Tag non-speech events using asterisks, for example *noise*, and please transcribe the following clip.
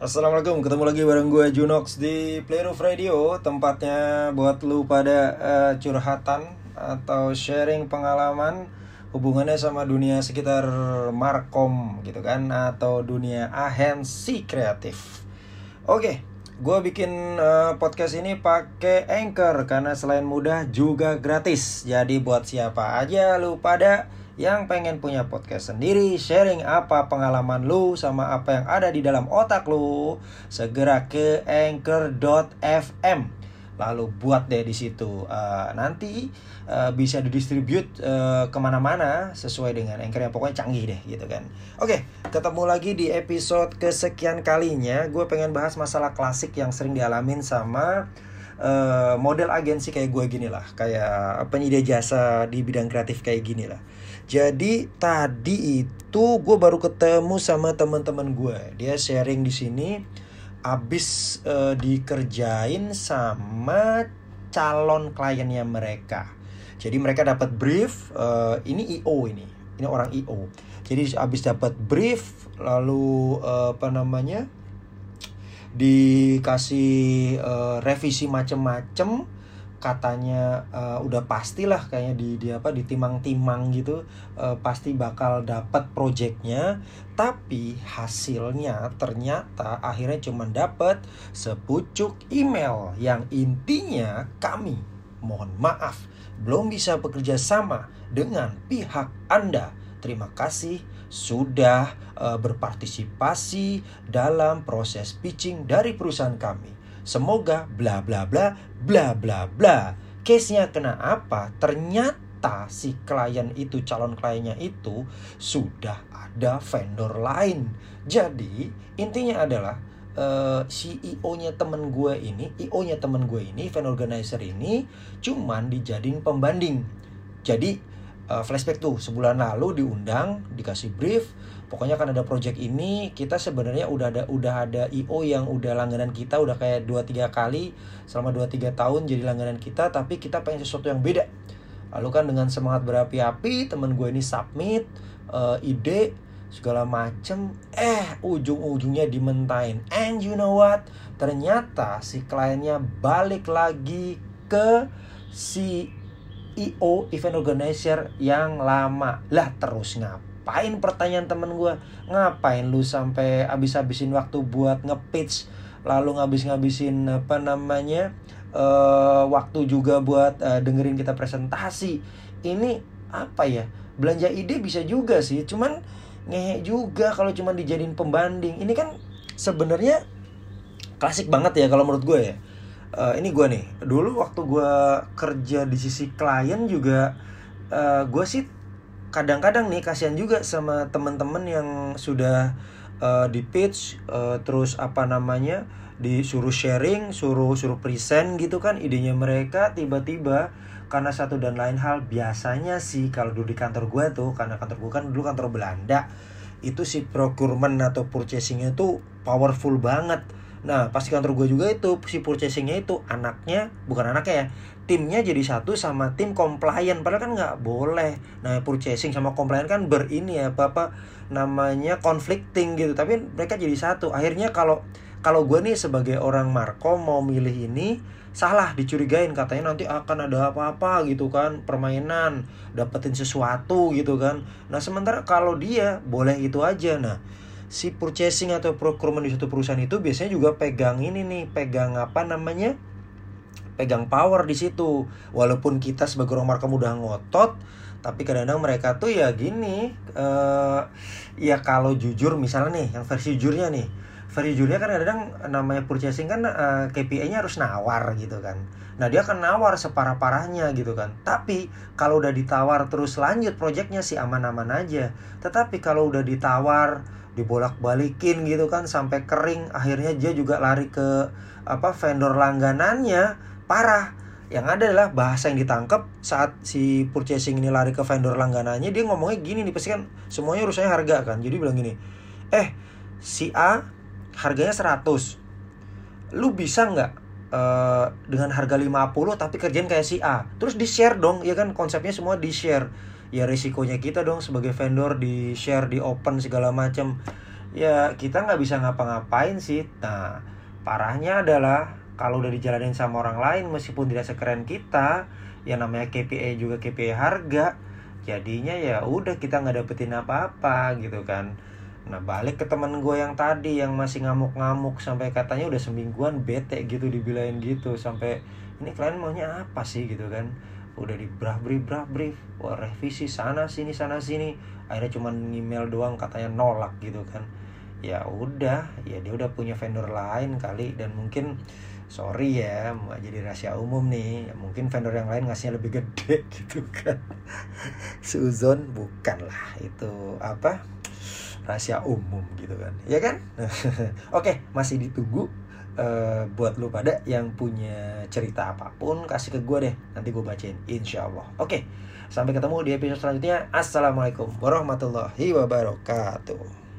Assalamualaikum, ketemu lagi bareng gue Junox di Playroof Radio Tempatnya buat lu pada uh, curhatan atau sharing pengalaman Hubungannya sama dunia sekitar Markom gitu kan Atau dunia agensi kreatif. Oke, gue bikin uh, podcast ini pakai Anchor Karena selain mudah juga gratis Jadi buat siapa aja lu pada yang pengen punya podcast sendiri, sharing apa pengalaman lu sama apa yang ada di dalam otak lu, segera ke anchor.fm. Lalu buat deh di situ. Uh, nanti uh, bisa didistribute uh, ke mana-mana sesuai dengan anchor yang pokoknya canggih deh gitu kan. Oke, ketemu lagi di episode kesekian kalinya. Gue pengen bahas masalah klasik yang sering dialamin sama uh, model agensi kayak gue gini lah, kayak penyedia jasa di bidang kreatif kayak gini lah. Jadi tadi itu gue baru ketemu sama teman-teman gue. Dia sharing di sini abis uh, dikerjain sama calon kliennya mereka. Jadi mereka dapat brief. Uh, ini IO ini, ini orang IO. Jadi abis dapat brief, lalu uh, apa namanya? Dikasih uh, revisi macem-macem katanya uh, udah pastilah kayaknya di di apa di timang-timang gitu uh, pasti bakal dapat projectnya tapi hasilnya ternyata akhirnya cuma dapat sepucuk email yang intinya kami mohon maaf belum bisa bekerja sama dengan pihak Anda terima kasih sudah uh, berpartisipasi dalam proses pitching dari perusahaan kami Semoga bla bla bla bla bla bla. Case-nya kena apa? Ternyata si klien itu calon kliennya itu sudah ada vendor lain. Jadi intinya adalah si IO-nya temen gue ini, IO-nya temen gue ini, fan organizer ini cuman dijadiin pembanding. Jadi uh, flashback tuh sebulan lalu diundang, dikasih brief, pokoknya kan ada project ini kita sebenarnya udah ada udah ada IO yang udah langganan kita udah kayak 2 3 kali selama 2 3 tahun jadi langganan kita tapi kita pengen sesuatu yang beda. Lalu kan dengan semangat berapi-api temen gue ini submit uh, ide segala macem eh ujung-ujungnya dimentain and you know what ternyata si kliennya balik lagi ke si IO event organizer yang lama. Lah terus ngapa ngapain pertanyaan temen gue ngapain lu sampai abis-abisin waktu buat ngepitch lalu ngabis-ngabisin apa namanya uh, waktu juga buat uh, dengerin kita presentasi? Ini apa ya? Belanja ide bisa juga sih cuman ngehe juga kalau cuman dijadiin pembanding. Ini kan sebenarnya klasik banget ya kalau menurut gue ya uh, ini gue nih. Dulu waktu gue kerja di sisi klien juga uh, gue sih kadang-kadang nih kasihan juga sama temen-temen yang sudah uh, di pitch uh, terus apa namanya disuruh sharing, suruh suruh present gitu kan idenya mereka tiba-tiba karena satu dan lain hal biasanya sih kalau dulu di kantor gue tuh karena kantor gue kan dulu kantor Belanda itu si procurement atau purchasingnya tuh powerful banget Nah pas di kantor gue juga itu si purchasingnya itu anaknya bukan anaknya ya timnya jadi satu sama tim compliant. Padahal kan nggak boleh. Nah purchasing sama compliant kan berini ya apa apa namanya conflicting gitu. Tapi mereka jadi satu. Akhirnya kalau kalau gue nih sebagai orang markom mau milih ini salah dicurigain. Katanya nanti akan ada apa-apa gitu kan permainan dapetin sesuatu gitu kan. Nah sementara kalau dia boleh itu aja. Nah si purchasing atau procurement di satu perusahaan itu biasanya juga pegang ini nih pegang apa namanya? Pegang power di situ. Walaupun kita sebagai orang markom udah ngotot tapi kadang-kadang mereka tuh ya gini uh, ya kalau jujur misalnya nih yang versi jujurnya nih. Versi jujurnya kan kadang namanya purchasing kan uh, eh, KPI-nya harus nawar gitu kan. Nah dia akan nawar separah-parahnya gitu kan. Tapi kalau udah ditawar terus lanjut projectnya sih aman-aman aja. Tetapi kalau udah ditawar dibolak-balikin gitu kan sampai kering. Akhirnya dia juga lari ke apa vendor langganannya. Parah. Yang ada adalah bahasa yang ditangkap saat si purchasing ini lari ke vendor langganannya dia ngomongnya gini nih pasti kan semuanya urusannya harga kan. Jadi bilang gini eh si A harganya 100 lu bisa nggak uh, dengan harga 50 tapi kerjain kayak si A? Terus di share dong ya kan konsepnya semua di share ya risikonya kita dong sebagai vendor di share di open segala macam ya kita nggak bisa ngapa-ngapain sih. Nah parahnya adalah kalau udah dijalanin sama orang lain meskipun tidak sekeren kita yang namanya KPI juga KPI harga jadinya ya udah kita nggak dapetin apa-apa gitu kan. Nah balik ke teman gue yang tadi yang masih ngamuk-ngamuk sampai katanya udah semingguan bete gitu dibilain gitu sampai ini kalian maunya apa sih? gitu kan udah di brah brief brah brief wah revisi sana sini sana sini. Akhirnya cuman email doang katanya nolak gitu kan. Ya udah ya dia udah punya vendor lain kali. Dan mungkin sorry ya jadi rahasia umum nih. Ya, mungkin vendor yang lain ngasihnya lebih gede *laughs* gitu kan. Suzon bukan lah itu apa rahasia umum gitu kan. Ya kan? *laughs* Oke masih ditunggu uh, buat lu pada yang punya cerita apa pun kasih ke gue deh. Nanti gue bacain insya Allah oke sampai ketemu di episode selanjutnya. Assalamualaikum warahmatullahi wabarakatuh